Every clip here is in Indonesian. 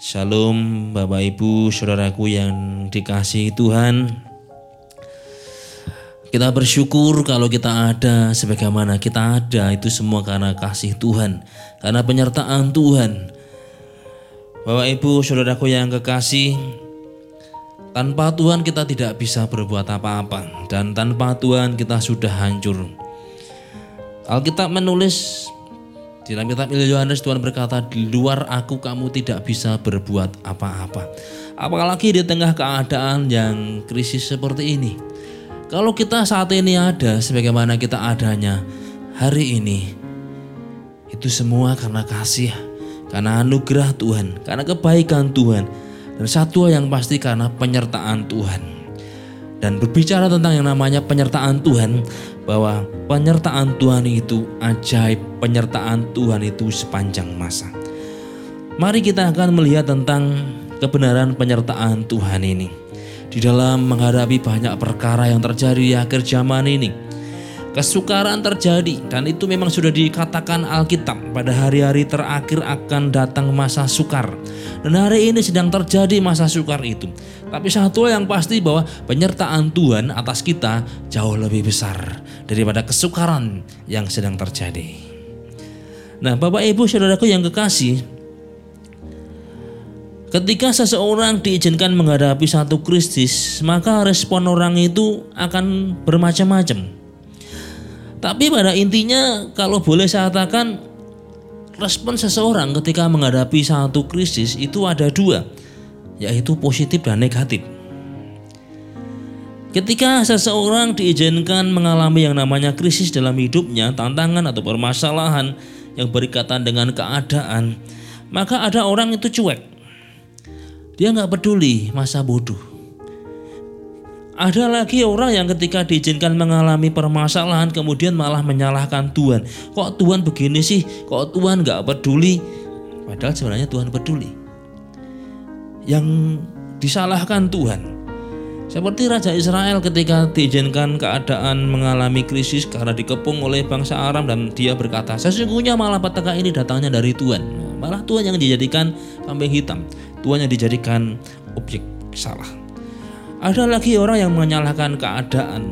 Shalom Bapak Ibu Saudaraku yang dikasihi Tuhan. Kita bersyukur kalau kita ada sebagaimana kita ada itu semua karena kasih Tuhan Karena penyertaan Tuhan. Bapak Ibu Saudaraku yang kekasih Tanpa Tuhan kita tidak bisa berbuat apa-apa Dan tanpa Tuhan kita sudah hancur. Alkitab menulis di dalam kitab Injil Yohanes Tuhan berkata, di luar aku kamu tidak bisa berbuat apa-apa. Apalagi di tengah keadaan yang krisis seperti ini. Kalau kita saat ini ada sebagaimana kita adanya hari ini, itu semua karena kasih, karena anugerah Tuhan, karena kebaikan Tuhan, dan satu yang pasti karena penyertaan Tuhan. Dan berbicara tentang yang namanya penyertaan Tuhan, bahwa penyertaan Tuhan itu ajaib, penyertaan Tuhan itu sepanjang masa. Mari kita akan melihat tentang kebenaran penyertaan Tuhan ini. Di dalam menghadapi banyak perkara yang terjadi di akhir zaman ini. Kesukaran terjadi dan itu memang sudah dikatakan Alkitab pada hari-hari terakhir akan datang masa sukar. Dan hari ini sedang terjadi masa sukar itu. Tapi satu yang pasti bahwa penyertaan Tuhan atas kita jauh lebih besar daripada kesukaran yang sedang terjadi. Nah, Bapak Ibu Saudaraku yang kekasih, ketika seseorang diizinkan menghadapi satu krisis, maka respon orang itu akan bermacam-macam. Tapi pada intinya kalau boleh saya katakan respon seseorang ketika menghadapi satu krisis itu ada dua yaitu positif dan negatif. Ketika seseorang diizinkan mengalami yang namanya krisis dalam hidupnya, tantangan atau permasalahan yang berkaitan dengan keadaan, maka ada orang itu cuek. Dia nggak peduli masa bodoh. Ada lagi orang yang ketika diizinkan mengalami permasalahan kemudian malah menyalahkan Tuhan. Kok Tuhan begini sih? Kok Tuhan nggak peduli? Padahal sebenarnya Tuhan peduli yang disalahkan Tuhan. Seperti Raja Israel ketika diizinkan keadaan mengalami krisis karena dikepung oleh bangsa Aram dan dia berkata, sesungguhnya malah petaka ini datangnya dari Tuhan. Malah Tuhan yang dijadikan kambing hitam, Tuhan yang dijadikan objek salah. Ada lagi orang yang menyalahkan keadaan.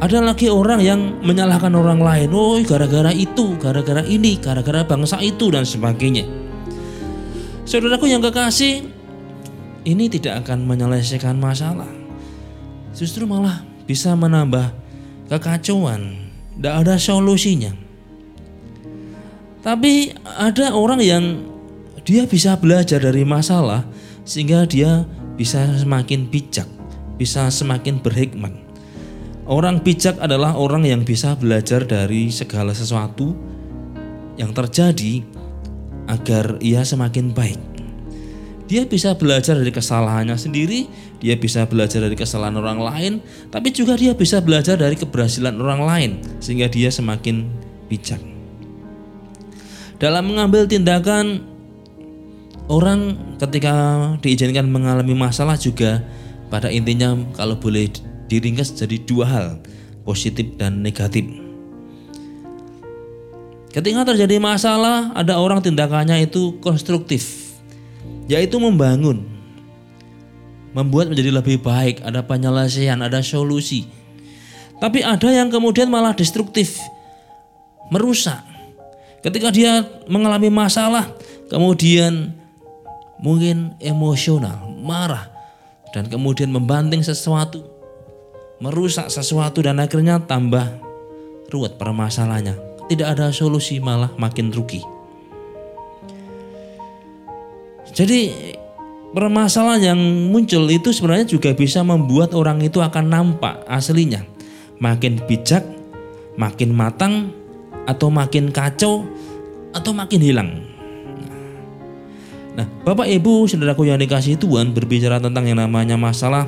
Ada lagi orang yang menyalahkan orang lain. Oh, gara-gara itu, gara-gara ini, gara-gara bangsa itu dan sebagainya. Saudaraku yang kekasih, ini tidak akan menyelesaikan masalah. Justru malah bisa menambah kekacauan. Tidak ada solusinya. Tapi ada orang yang dia bisa belajar dari masalah sehingga dia bisa semakin bijak, bisa semakin berhikmat. Orang bijak adalah orang yang bisa belajar dari segala sesuatu yang terjadi agar ia semakin baik. Dia bisa belajar dari kesalahannya sendiri, dia bisa belajar dari kesalahan orang lain, tapi juga dia bisa belajar dari keberhasilan orang lain sehingga dia semakin bijak. Dalam mengambil tindakan orang ketika diizinkan mengalami masalah juga pada intinya kalau boleh diringkas jadi dua hal, positif dan negatif. Ketika terjadi masalah, ada orang tindakannya itu konstruktif, yaitu membangun, membuat menjadi lebih baik, ada penyelesaian, ada solusi. Tapi ada yang kemudian malah destruktif, merusak. Ketika dia mengalami masalah, kemudian mungkin emosional, marah, dan kemudian membanting sesuatu, merusak sesuatu dan akhirnya tambah ruwet permasalahannya tidak ada solusi malah makin rugi. Jadi permasalahan yang muncul itu sebenarnya juga bisa membuat orang itu akan nampak aslinya. Makin bijak, makin matang, atau makin kacau, atau makin hilang. Nah, Bapak Ibu, saudaraku yang dikasih Tuhan berbicara tentang yang namanya masalah,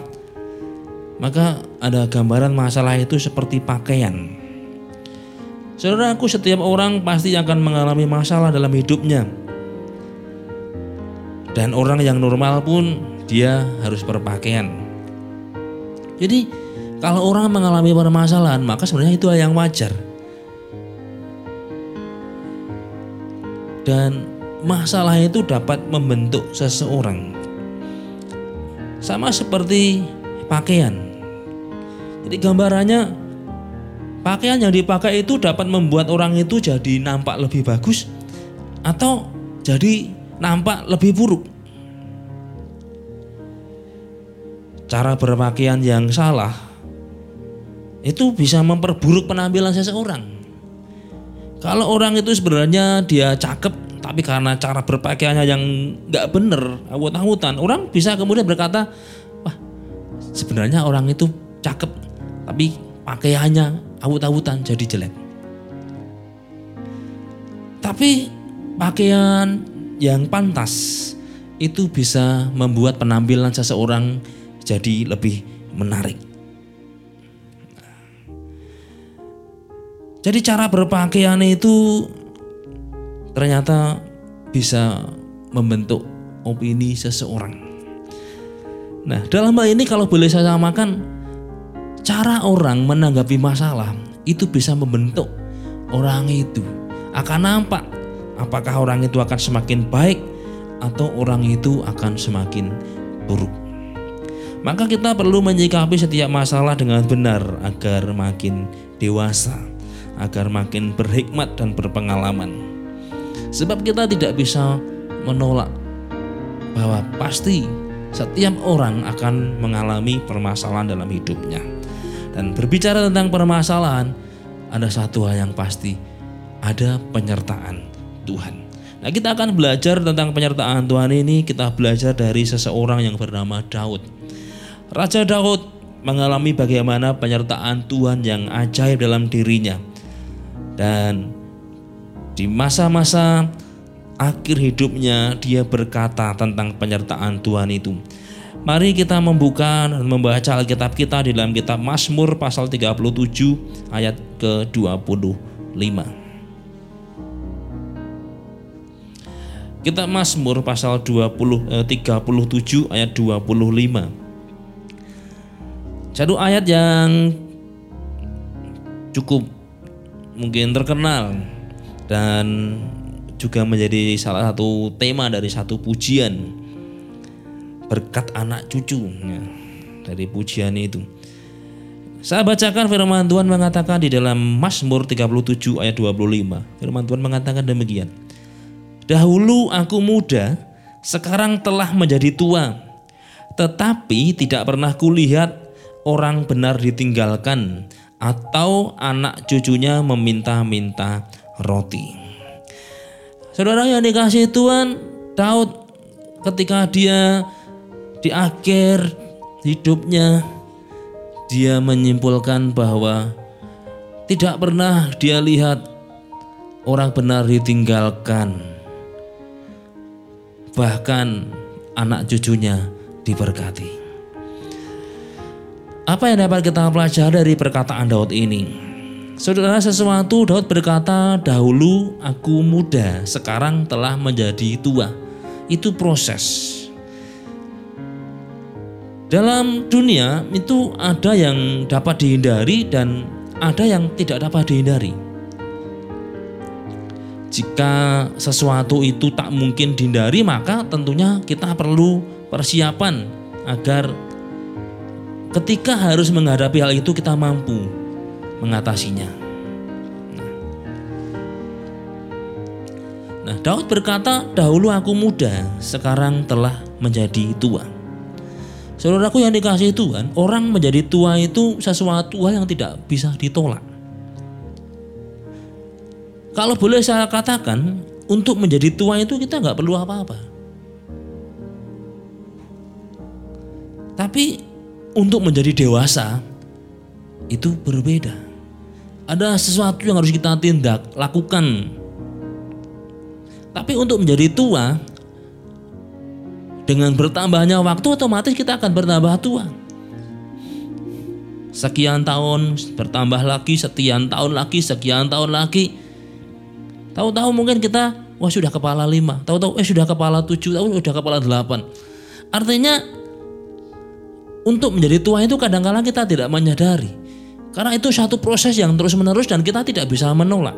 maka ada gambaran masalah itu seperti pakaian. Saudaraku, setiap orang pasti akan mengalami masalah dalam hidupnya. Dan orang yang normal pun dia harus berpakaian. Jadi, kalau orang mengalami permasalahan, maka sebenarnya itu yang wajar. Dan masalah itu dapat membentuk seseorang. Sama seperti pakaian. Jadi gambarannya pakaian yang dipakai itu dapat membuat orang itu jadi nampak lebih bagus atau jadi nampak lebih buruk. Cara berpakaian yang salah itu bisa memperburuk penampilan seseorang. Kalau orang itu sebenarnya dia cakep, tapi karena cara berpakaiannya yang nggak bener, awut-awutan, orang bisa kemudian berkata, wah sebenarnya orang itu cakep, tapi pakaiannya awut-awutan jadi jelek. Tapi pakaian yang pantas itu bisa membuat penampilan seseorang jadi lebih menarik. Jadi cara berpakaian itu ternyata bisa membentuk opini seseorang. Nah, dalam hal ini kalau boleh saya samakan, cara orang menanggapi masalah itu bisa membentuk orang itu. Akan nampak apakah orang itu akan semakin baik atau orang itu akan semakin buruk. Maka kita perlu menyikapi setiap masalah dengan benar agar makin dewasa agar makin berhikmat dan berpengalaman. Sebab kita tidak bisa menolak bahwa pasti setiap orang akan mengalami permasalahan dalam hidupnya. Dan berbicara tentang permasalahan, ada satu hal yang pasti, ada penyertaan Tuhan. Nah, kita akan belajar tentang penyertaan Tuhan ini, kita belajar dari seseorang yang bernama Daud. Raja Daud mengalami bagaimana penyertaan Tuhan yang ajaib dalam dirinya dan di masa-masa akhir hidupnya dia berkata tentang penyertaan Tuhan itu. Mari kita membuka dan membaca Alkitab kita di dalam kitab Mazmur pasal 37 ayat ke-25. Kitab Mazmur pasal 20 eh, 37 ayat 25. Satu ayat yang cukup mungkin terkenal dan juga menjadi salah satu tema dari satu pujian berkat anak cucu ya, dari pujian itu. Saya bacakan firman Tuhan mengatakan di dalam Mazmur 37 ayat 25. Firman Tuhan mengatakan demikian. Dahulu aku muda, sekarang telah menjadi tua. Tetapi tidak pernah kulihat orang benar ditinggalkan atau anak cucunya meminta-minta roti. Saudara yang dikasih Tuhan, Daud ketika dia di akhir hidupnya dia menyimpulkan bahwa tidak pernah dia lihat orang benar ditinggalkan. Bahkan anak cucunya diberkati. Apa yang dapat kita pelajari dari perkataan Daud ini? Saudara sesuatu Daud berkata dahulu aku muda sekarang telah menjadi tua. Itu proses. Dalam dunia itu ada yang dapat dihindari dan ada yang tidak dapat dihindari. Jika sesuatu itu tak mungkin dihindari maka tentunya kita perlu persiapan agar Ketika harus menghadapi hal itu kita mampu mengatasinya. Nah, Daud berkata, "Dahulu aku muda, sekarang telah menjadi tua." Saudaraku yang dikasih Tuhan, orang menjadi tua itu sesuatu yang tidak bisa ditolak. Kalau boleh saya katakan, untuk menjadi tua itu kita nggak perlu apa-apa. Tapi untuk menjadi dewasa itu berbeda. Ada sesuatu yang harus kita tindak, lakukan. Tapi untuk menjadi tua, dengan bertambahnya waktu otomatis kita akan bertambah tua. Sekian tahun bertambah lagi, sekian tahun lagi, sekian tahun lagi. Tahu-tahu mungkin kita, wah sudah kepala lima, tahu-tahu eh sudah kepala tujuh, tahu sudah kepala delapan. Artinya untuk menjadi tua itu kadang-kala kita tidak menyadari. Karena itu satu proses yang terus-menerus dan kita tidak bisa menolak.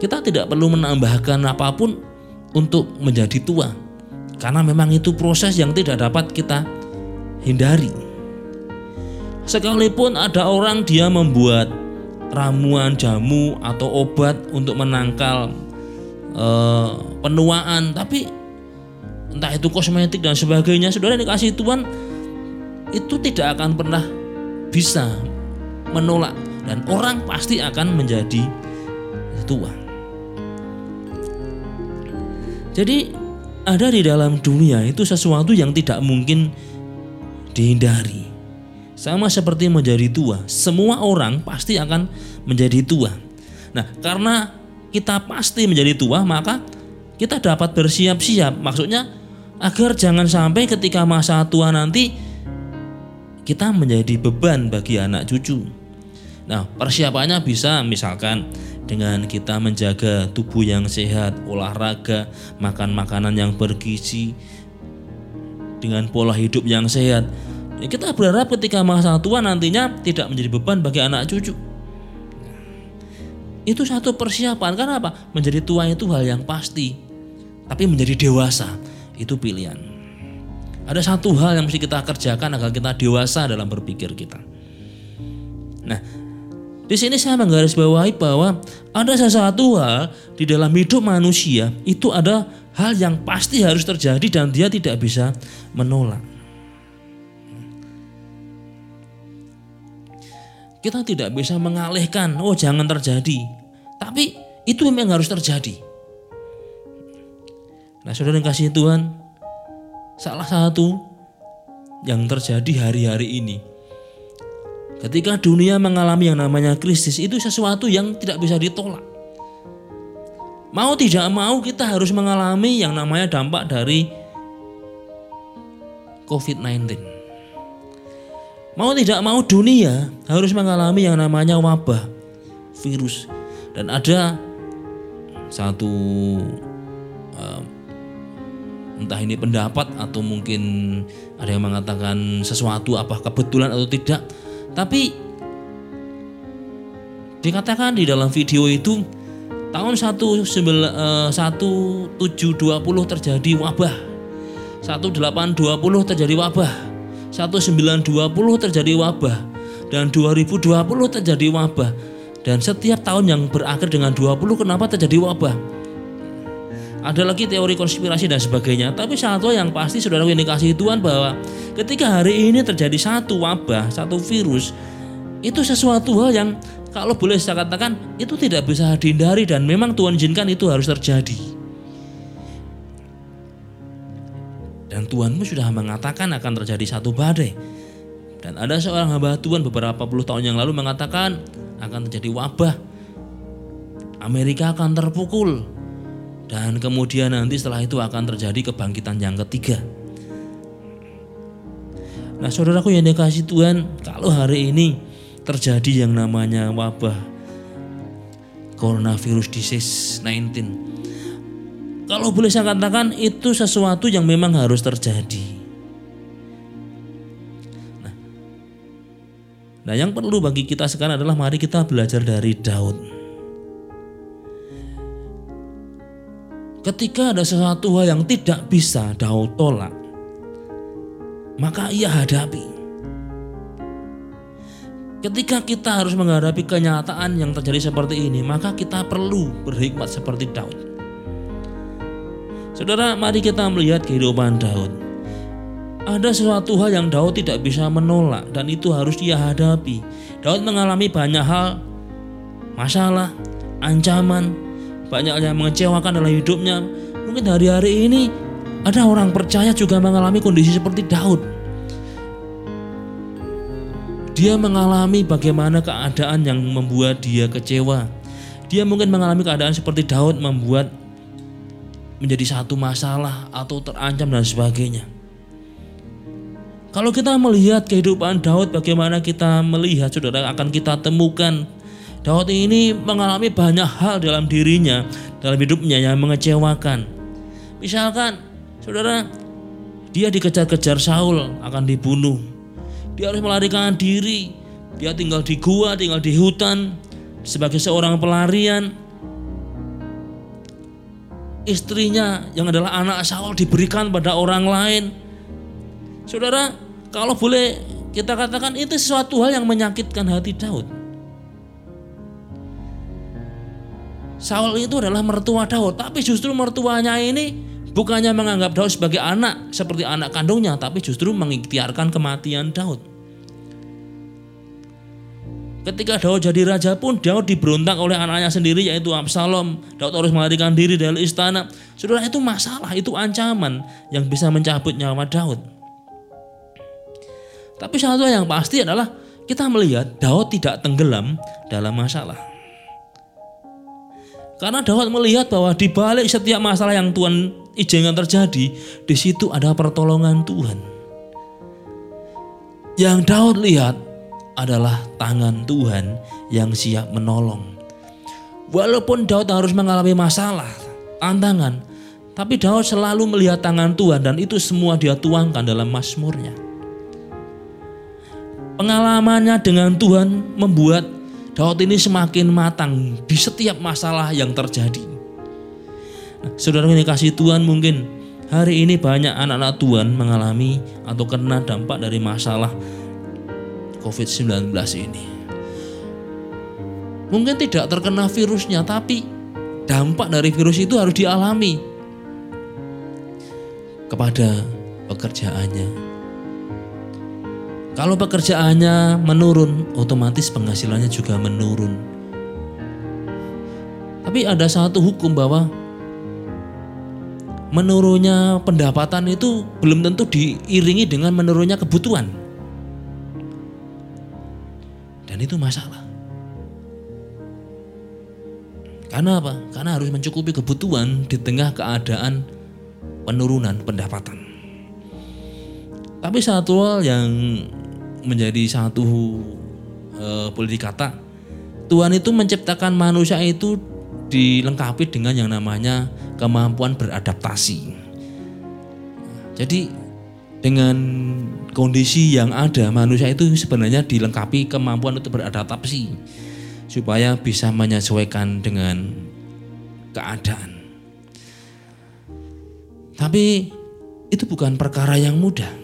Kita tidak perlu menambahkan apa pun untuk menjadi tua. Karena memang itu proses yang tidak dapat kita hindari. Sekalipun ada orang dia membuat ramuan jamu atau obat untuk menangkal eh, penuaan, tapi entah itu kosmetik dan sebagainya, saudara dikasih Tuhan itu tidak akan pernah bisa menolak dan orang pasti akan menjadi tua. Jadi ada di dalam dunia itu sesuatu yang tidak mungkin dihindari. Sama seperti menjadi tua, semua orang pasti akan menjadi tua. Nah, karena kita pasti menjadi tua, maka kita dapat bersiap-siap. Maksudnya agar jangan sampai ketika masa tua nanti kita menjadi beban bagi anak cucu. Nah, persiapannya bisa misalkan dengan kita menjaga tubuh yang sehat, olahraga, makan makanan yang bergizi, dengan pola hidup yang sehat. Ya, kita berharap ketika masa tua nantinya tidak menjadi beban bagi anak cucu. Itu satu persiapan. Karena apa? Menjadi tua itu hal yang pasti. Tapi menjadi dewasa itu pilihan. Ada satu hal yang mesti kita kerjakan agar kita dewasa dalam berpikir kita. Nah, di sini saya menggarisbawahi bahwa ada sesuatu hal di dalam hidup manusia itu ada hal yang pasti harus terjadi dan dia tidak bisa menolak. Kita tidak bisa mengalihkan, oh jangan terjadi. Tapi itu memang harus terjadi. Nah saudara yang kasih Tuhan, salah satu yang terjadi hari-hari ini. Ketika dunia mengalami yang namanya krisis itu sesuatu yang tidak bisa ditolak. Mau tidak mau kita harus mengalami yang namanya dampak dari COVID-19. Mau tidak mau dunia harus mengalami yang namanya wabah virus dan ada satu uh, entah ini pendapat atau mungkin ada yang mengatakan sesuatu apa kebetulan atau tidak tapi dikatakan di dalam video itu tahun 1720 eh, terjadi wabah. 1820 terjadi wabah. 1920 terjadi wabah. Dan 2020 terjadi wabah. Dan setiap tahun yang berakhir dengan 20 kenapa terjadi wabah ada lagi teori konspirasi dan sebagainya tapi satu yang pasti saudara ini kasih Tuhan bahwa ketika hari ini terjadi satu wabah satu virus itu sesuatu hal yang kalau boleh saya katakan itu tidak bisa dihindari dan memang Tuhan izinkan itu harus terjadi Dan Tuhanmu sudah mengatakan akan terjadi satu badai. Dan ada seorang hamba Tuhan beberapa puluh tahun yang lalu mengatakan akan terjadi wabah. Amerika akan terpukul. Dan kemudian nanti setelah itu akan terjadi kebangkitan yang ketiga. Nah saudaraku yang dikasih Tuhan, kalau hari ini terjadi yang namanya wabah coronavirus disease 19 kalau boleh saya katakan itu sesuatu yang memang harus terjadi. Nah, nah yang perlu bagi kita sekarang adalah mari kita belajar dari Daud. Ketika ada sesuatu hal yang tidak bisa Daud tolak, maka ia hadapi. Ketika kita harus menghadapi kenyataan yang terjadi seperti ini, maka kita perlu berhikmat seperti Daud. Saudara, mari kita melihat kehidupan Daud. Ada sesuatu hal yang Daud tidak bisa menolak dan itu harus dia hadapi. Daud mengalami banyak hal, masalah, ancaman, banyak yang mengecewakan dalam hidupnya. Mungkin hari-hari ini ada orang percaya juga mengalami kondisi seperti Daud. Dia mengalami bagaimana keadaan yang membuat dia kecewa. Dia mungkin mengalami keadaan seperti Daud membuat menjadi satu masalah atau terancam dan sebagainya. Kalau kita melihat kehidupan Daud, bagaimana kita melihat, saudara, akan kita temukan Daud ini mengalami banyak hal dalam dirinya, dalam hidupnya yang mengecewakan. Misalkan, saudara, dia dikejar-kejar Saul akan dibunuh. Dia harus melarikan diri. Dia tinggal di gua, tinggal di hutan sebagai seorang pelarian istrinya yang adalah anak Saul diberikan pada orang lain. Saudara, kalau boleh kita katakan itu sesuatu hal yang menyakitkan hati Daud. Saul itu adalah mertua Daud, tapi justru mertuanya ini bukannya menganggap Daud sebagai anak seperti anak kandungnya, tapi justru mengikhtiarkan kematian Daud. Ketika Daud jadi raja pun Daud diberontak oleh anaknya sendiri yaitu Absalom. Daud harus melarikan diri dari istana. Saudara itu masalah, itu ancaman yang bisa mencabut nyawa Daud. Tapi satu yang pasti adalah kita melihat Daud tidak tenggelam dalam masalah. Karena Daud melihat bahwa di balik setiap masalah yang Tuhan izinkan terjadi, di situ ada pertolongan Tuhan. Yang Daud lihat adalah tangan Tuhan yang siap menolong. Walaupun Daud harus mengalami masalah, tantangan, tapi Daud selalu melihat tangan Tuhan dan itu semua dia tuangkan dalam Mazmurnya. Pengalamannya dengan Tuhan membuat Daud ini semakin matang di setiap masalah yang terjadi. Nah, saudara ini kasih Tuhan mungkin hari ini banyak anak-anak Tuhan mengalami atau kena dampak dari masalah COVID-19 ini. Mungkin tidak terkena virusnya tapi dampak dari virus itu harus dialami kepada pekerjaannya, kalau pekerjaannya menurun, otomatis penghasilannya juga menurun. Tapi ada satu hukum bahwa menurunnya pendapatan itu belum tentu diiringi dengan menurunnya kebutuhan. Dan itu masalah. Karena apa? Karena harus mencukupi kebutuhan di tengah keadaan penurunan pendapatan. Tapi satu hal yang menjadi satu uh, boleh dikata Tuhan itu menciptakan manusia itu dilengkapi dengan yang namanya kemampuan beradaptasi. Jadi dengan kondisi yang ada manusia itu sebenarnya dilengkapi kemampuan untuk beradaptasi supaya bisa menyesuaikan dengan keadaan. Tapi itu bukan perkara yang mudah.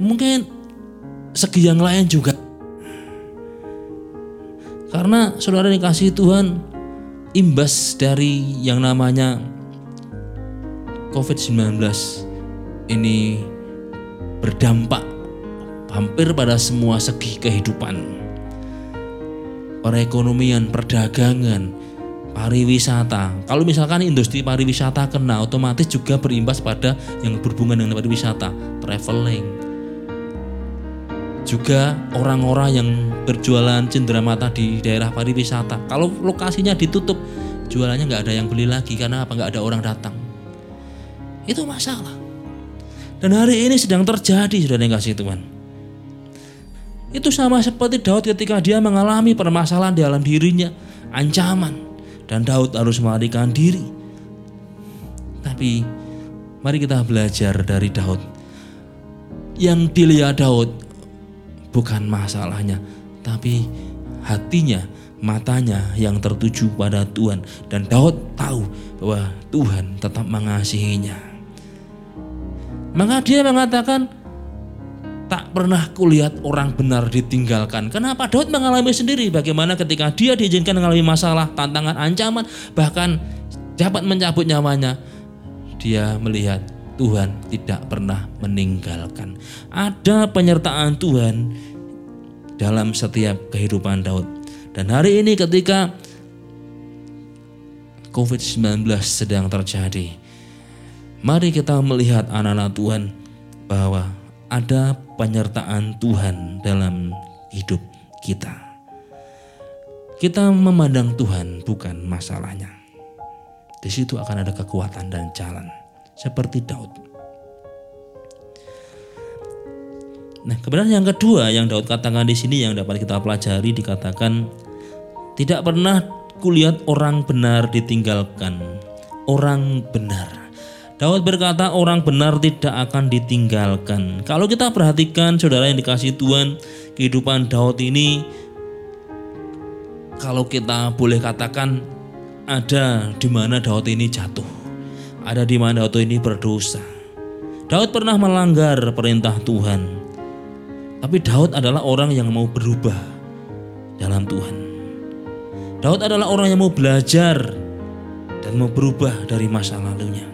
Mungkin segi yang lain juga. Karena saudara dikasih Tuhan imbas dari yang namanya COVID-19 ini berdampak hampir pada semua segi kehidupan. Perekonomian, perdagangan, pariwisata. Kalau misalkan industri pariwisata kena otomatis juga berimbas pada yang berhubungan dengan pariwisata, traveling, juga orang-orang yang berjualan cenderamata di daerah pariwisata. Kalau lokasinya ditutup, jualannya nggak ada yang beli lagi karena apa? Nggak ada orang datang. Itu masalah. Dan hari ini sedang terjadi, sudah yang kasih Tuhan. Itu sama seperti Daud ketika dia mengalami permasalahan di dalam dirinya, ancaman. Dan Daud harus melarikan diri. Tapi mari kita belajar dari Daud. Yang dilihat Daud bukan masalahnya, tapi hatinya, matanya yang tertuju pada Tuhan. Dan Daud tahu bahwa Tuhan tetap mengasihinya. Maka dia mengatakan, tak pernah kulihat orang benar ditinggalkan. Kenapa? Daud mengalami sendiri bagaimana ketika dia diizinkan mengalami masalah, tantangan, ancaman, bahkan dapat mencabut nyawanya. Dia melihat Tuhan tidak pernah meninggalkan. Ada penyertaan Tuhan dalam setiap kehidupan Daud. Dan hari ini ketika COVID-19 sedang terjadi, mari kita melihat anak-anak Tuhan bahwa ada penyertaan Tuhan dalam hidup kita. Kita memandang Tuhan bukan masalahnya. Di situ akan ada kekuatan dan jalan seperti Daud. Nah, kebenaran yang kedua yang Daud katakan di sini yang dapat kita pelajari dikatakan tidak pernah kulihat orang benar ditinggalkan. Orang benar. Daud berkata orang benar tidak akan ditinggalkan. Kalau kita perhatikan saudara yang dikasih Tuhan, kehidupan Daud ini kalau kita boleh katakan ada di mana Daud ini jatuh. Ada di mana Daud ini berdosa. Daud pernah melanggar perintah Tuhan. Tapi Daud adalah orang yang mau berubah dalam Tuhan. Daud adalah orang yang mau belajar dan mau berubah dari masa lalunya.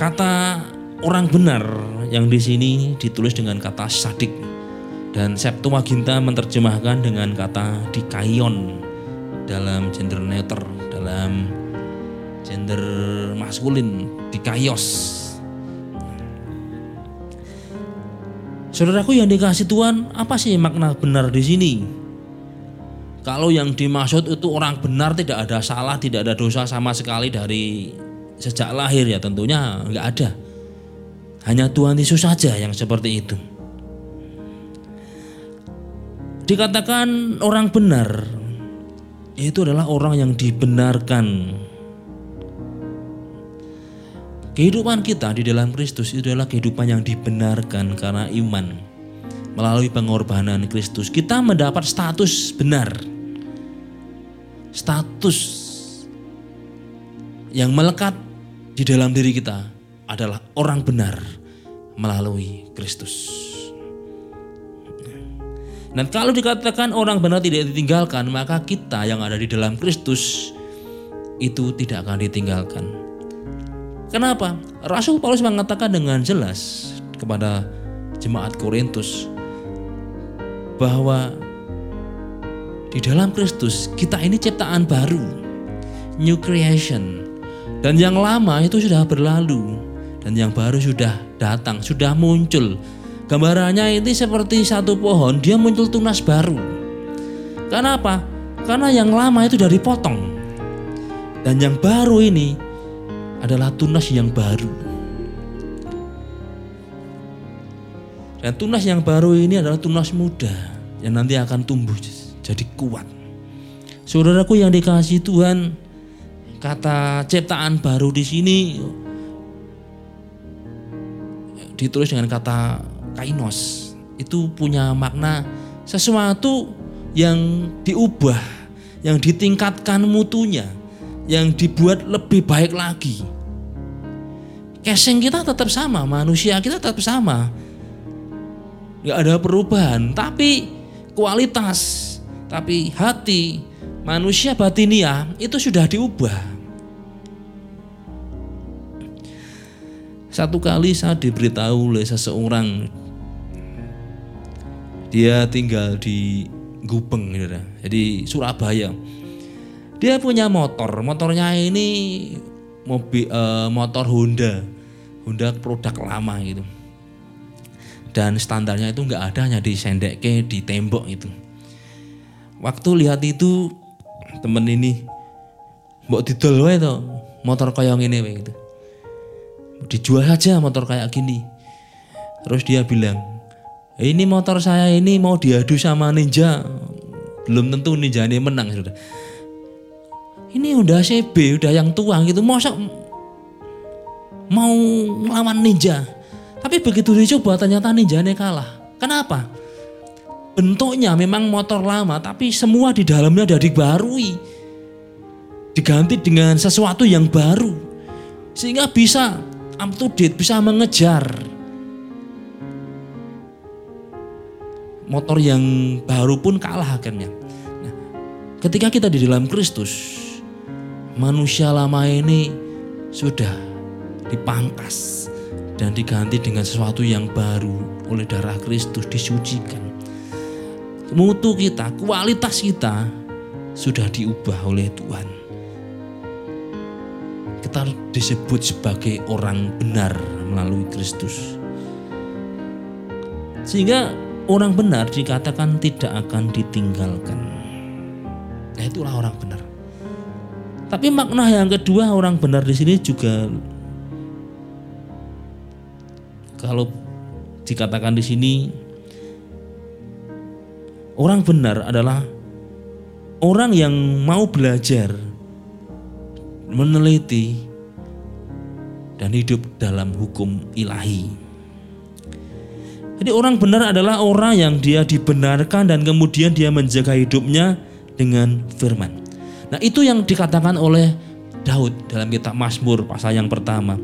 Kata orang benar yang di sini ditulis dengan kata sadik dan Septuaginta menerjemahkan dengan kata dikaion dalam gender neuter dalam gender maskulin dikaios Saudaraku yang dikasih Tuhan, apa sih makna benar di sini? Kalau yang dimaksud itu orang benar tidak ada salah, tidak ada dosa sama sekali dari sejak lahir ya tentunya nggak ada. Hanya Tuhan Yesus saja yang seperti itu. Dikatakan orang benar itu adalah orang yang dibenarkan. Kehidupan kita di dalam Kristus itu adalah kehidupan yang dibenarkan karena iman. Melalui pengorbanan Kristus, kita mendapat status benar. Status yang melekat di dalam diri kita adalah orang benar melalui Kristus. Dan kalau dikatakan orang benar tidak ditinggalkan, maka kita yang ada di dalam Kristus itu tidak akan ditinggalkan. Kenapa? Rasul Paulus mengatakan dengan jelas kepada jemaat Korintus bahwa di dalam Kristus kita ini ciptaan baru, new creation. Dan yang lama itu sudah berlalu dan yang baru sudah datang, sudah muncul. Gambarannya ini seperti satu pohon, dia muncul tunas baru. Karena apa? Karena yang lama itu dari potong. Dan yang baru ini adalah tunas yang baru. Dan tunas yang baru ini adalah tunas muda yang nanti akan tumbuh jadi kuat. Saudaraku yang dikasih Tuhan, Kata ciptaan baru di sini ditulis dengan kata kainos. Itu punya makna sesuatu yang diubah, yang ditingkatkan mutunya, yang dibuat lebih baik lagi. Casing kita tetap sama, manusia kita tetap sama. Gak ada perubahan, tapi kualitas, tapi hati, manusia batinia itu sudah diubah. Satu kali saya diberitahu oleh seseorang dia tinggal di Gubeng gitu jadi Surabaya. Dia punya motor, motornya ini mobil uh, motor Honda, Honda produk lama gitu. Dan standarnya itu nggak ada hanya di sendeke di tembok itu. Waktu lihat itu temen ini mbok didol wae to motor kayak gini gitu. Dijual saja motor kayak gini. Terus dia bilang, ini motor saya ini mau diadu sama ninja. Belum tentu ninja ini menang sudah. Ini udah CB, udah yang tua gitu. Masa mau melawan ninja. Tapi begitu dicoba ternyata ninja ini kalah. Kenapa? bentuknya memang motor lama tapi semua di dalamnya sudah dibarui diganti dengan sesuatu yang baru sehingga bisa up to date bisa mengejar motor yang baru pun kalah akhirnya nah, ketika kita di dalam Kristus manusia lama ini sudah dipangkas dan diganti dengan sesuatu yang baru oleh darah Kristus disucikan mutu kita, kualitas kita sudah diubah oleh Tuhan. Kita disebut sebagai orang benar melalui Kristus. Sehingga orang benar dikatakan tidak akan ditinggalkan. Nah, itulah orang benar. Tapi makna yang kedua orang benar di sini juga kalau dikatakan di sini Orang benar adalah orang yang mau belajar, meneliti, dan hidup dalam hukum ilahi. Jadi orang benar adalah orang yang dia dibenarkan dan kemudian dia menjaga hidupnya dengan firman. Nah, itu yang dikatakan oleh Daud dalam kitab Mazmur pasal yang pertama.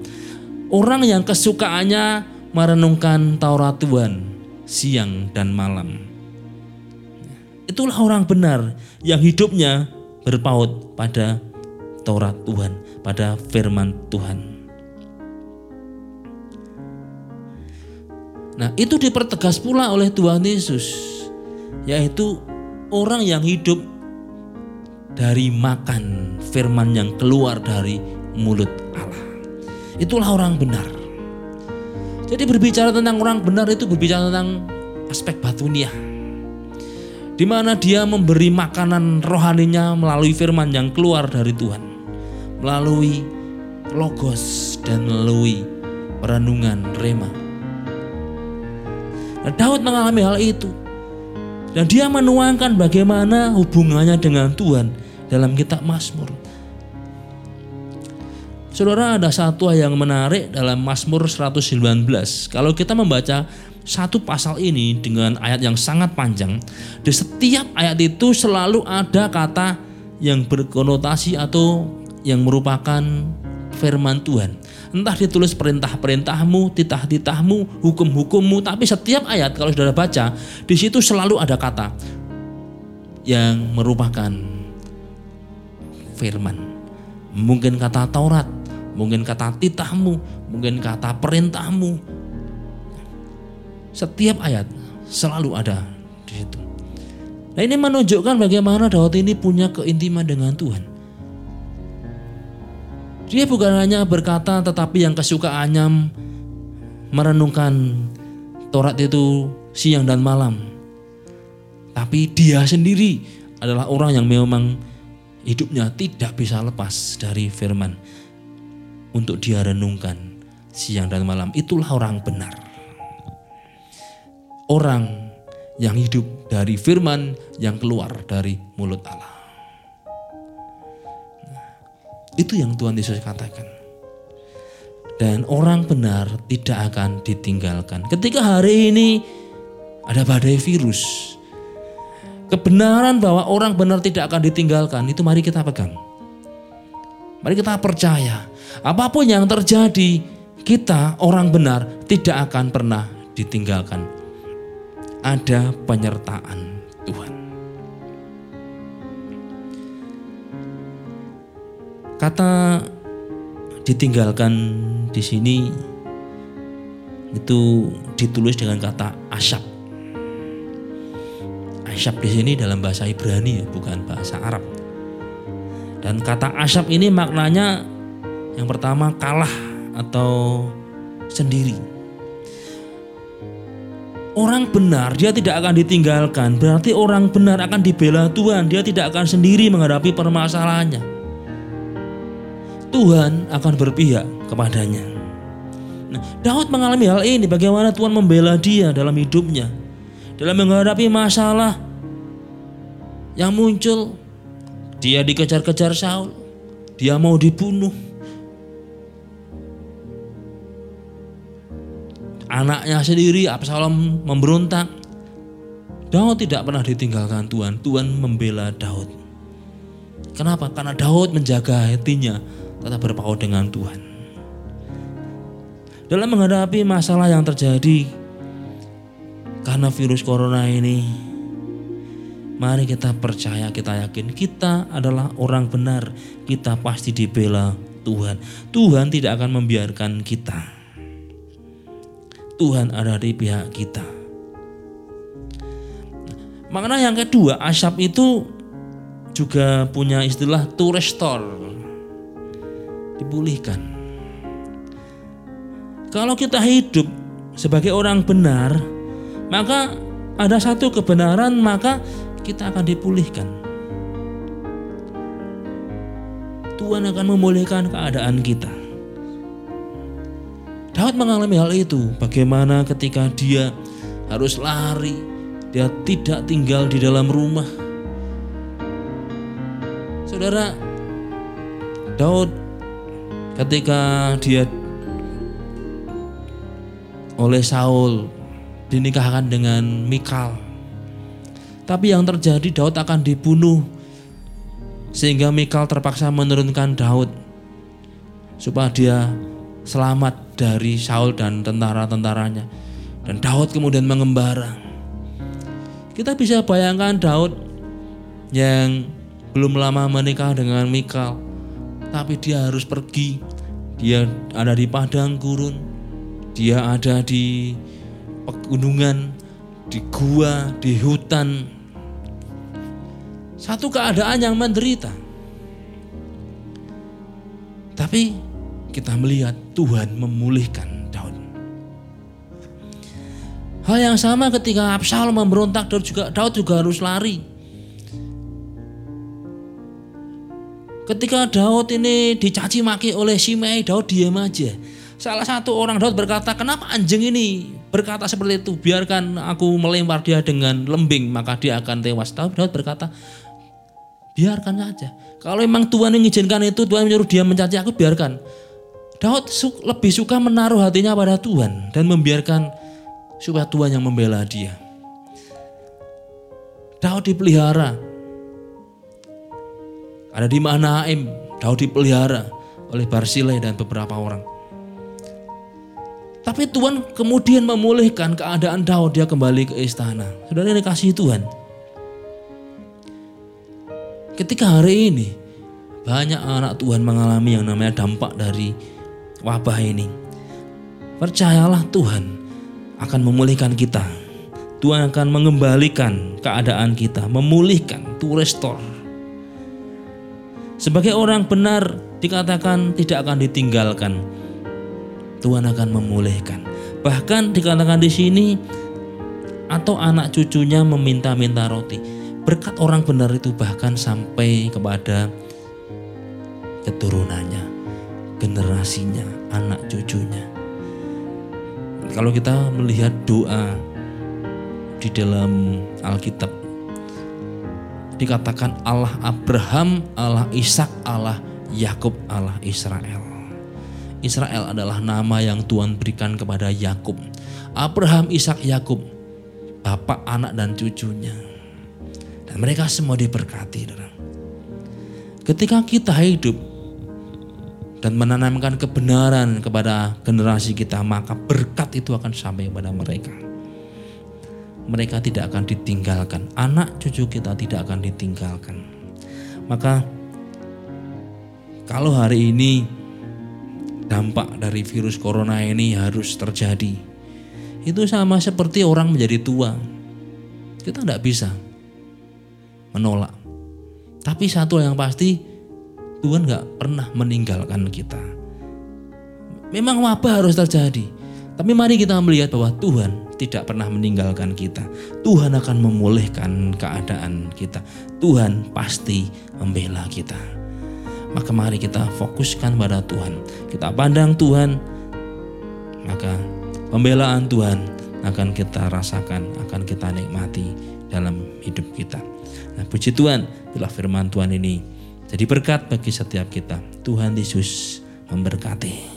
Orang yang kesukaannya merenungkan Taurat Tuhan siang dan malam. Itulah orang benar yang hidupnya berpaut pada Taurat Tuhan, pada firman Tuhan. Nah, itu dipertegas pula oleh Tuhan Yesus, yaitu orang yang hidup dari makan firman yang keluar dari mulut Allah. Itulah orang benar. Jadi berbicara tentang orang benar itu berbicara tentang aspek batuniah. Di mana dia memberi makanan rohaninya melalui firman yang keluar dari Tuhan. Melalui logos dan melalui perenungan rema Nah, Daud mengalami hal itu. Dan dia menuangkan bagaimana hubungannya dengan Tuhan dalam kitab Mazmur. Saudara ada satu yang menarik dalam Mazmur 119. Kalau kita membaca satu pasal ini dengan ayat yang sangat panjang, di setiap ayat itu selalu ada kata yang berkonotasi atau yang merupakan firman Tuhan. Entah ditulis perintah-perintahmu, titah-titahmu, hukum-hukummu, tapi setiap ayat kalau saudara baca, di situ selalu ada kata yang merupakan firman. Mungkin kata Taurat, mungkin kata titahmu, mungkin kata perintahmu. Setiap ayat selalu ada di situ. Nah ini menunjukkan bagaimana Daud ini punya keintiman dengan Tuhan. Dia bukan hanya berkata tetapi yang kesukaannya merenungkan Taurat itu siang dan malam. Tapi dia sendiri adalah orang yang memang hidupnya tidak bisa lepas dari firman untuk dia renungkan siang dan malam. Itulah orang benar. Orang yang hidup dari firman yang keluar dari mulut Allah. Itu yang Tuhan Yesus katakan. Dan orang benar tidak akan ditinggalkan. Ketika hari ini ada badai virus, kebenaran bahwa orang benar tidak akan ditinggalkan, itu mari kita pegang. Mari kita percaya, apa pun yang terjadi, kita orang benar tidak akan pernah ditinggalkan. Ada penyertaan Tuhan. Kata ditinggalkan di sini itu ditulis dengan kata asap. Asap di sini dalam bahasa Ibrani ya, bukan bahasa Arab. Dan kata asap ini maknanya yang pertama kalah atau sendiri. Orang benar dia tidak akan ditinggalkan, berarti orang benar akan dibela Tuhan, dia tidak akan sendiri menghadapi permasalahannya. Tuhan akan berpihak kepadanya. Nah, Daud mengalami hal ini bagaimana Tuhan membela dia dalam hidupnya. Dalam menghadapi masalah yang muncul, dia dikejar-kejar Saul, dia mau dibunuh. Anaknya sendiri Absalom memberontak. Daud tidak pernah ditinggalkan Tuhan. Tuhan membela Daud. Kenapa? Karena Daud menjaga hatinya tetap berpaut dengan Tuhan. Dalam menghadapi masalah yang terjadi karena virus corona ini, mari kita percaya, kita yakin kita adalah orang benar. Kita pasti dibela Tuhan. Tuhan tidak akan membiarkan kita. Tuhan ada di pihak kita. Makna yang kedua, asap itu juga punya istilah to restore dipulihkan. Kalau kita hidup sebagai orang benar, maka ada satu kebenaran, maka kita akan dipulihkan. Tuhan akan memulihkan keadaan kita. Daud mengalami hal itu. Bagaimana ketika dia harus lari, dia tidak tinggal di dalam rumah. Saudara, Daud ketika dia oleh Saul dinikahkan dengan Mikal. Tapi yang terjadi Daud akan dibunuh Sehingga Mikal terpaksa menurunkan Daud supaya dia selamat dari Saul dan tentara-tentaranya. Dan Daud kemudian mengembara. Kita bisa bayangkan Daud yang belum lama menikah dengan Mikal, tapi dia harus pergi. Dia ada di padang gurun, dia ada di pegunungan, di gua, di hutan. Satu keadaan yang menderita. Tapi kita melihat Tuhan memulihkan Daud. Hal yang sama ketika Absalom memberontak Daud juga Daud juga harus lari. Ketika Daud ini dicaci maki oleh Simei, Daud diam aja. Salah satu orang Daud berkata, kenapa anjing ini berkata seperti itu? Biarkan aku melempar dia dengan lembing, maka dia akan tewas. Daud, Daud berkata, biarkan saja. Kalau memang Tuhan yang mengizinkan itu, Tuhan menyuruh dia mencaci aku, biarkan. Daud lebih suka menaruh hatinya pada Tuhan dan membiarkan supaya Tuhan yang membela dia. Daud dipelihara, ada di Mahanaim, Daud dipelihara oleh Barsilai dan beberapa orang. Tapi Tuhan kemudian memulihkan keadaan Daud, dia kembali ke istana. Saudara ini kasih Tuhan. Ketika hari ini banyak anak Tuhan mengalami yang namanya dampak dari wabah ini. Percayalah Tuhan akan memulihkan kita. Tuhan akan mengembalikan keadaan kita, memulihkan, to restore sebagai orang benar dikatakan tidak akan ditinggalkan. Tuhan akan memulihkan. Bahkan dikatakan di sini atau anak cucunya meminta-minta roti. Berkat orang benar itu bahkan sampai kepada keturunannya, generasinya, anak cucunya. Kalau kita melihat doa di dalam Alkitab dikatakan Allah Abraham, Allah Ishak, Allah Yakub, Allah Israel. Israel adalah nama yang Tuhan berikan kepada Yakub. Abraham, Ishak, Yakub, bapak, anak dan cucunya. Dan mereka semua diberkati. Ketika kita hidup dan menanamkan kebenaran kepada generasi kita, maka berkat itu akan sampai kepada mereka mereka tidak akan ditinggalkan. Anak cucu kita tidak akan ditinggalkan. Maka kalau hari ini dampak dari virus corona ini harus terjadi. Itu sama seperti orang menjadi tua. Kita tidak bisa menolak. Tapi satu yang pasti Tuhan nggak pernah meninggalkan kita. Memang wabah harus terjadi. Tapi mari kita melihat bahwa Tuhan tidak pernah meninggalkan kita. Tuhan akan memulihkan keadaan kita. Tuhan pasti membela kita. Maka mari kita fokuskan pada Tuhan. Kita pandang Tuhan, maka pembelaan Tuhan akan kita rasakan, akan kita nikmati dalam hidup kita. Nah, puji Tuhan, bila firman Tuhan ini jadi berkat bagi setiap kita. Tuhan Yesus memberkati.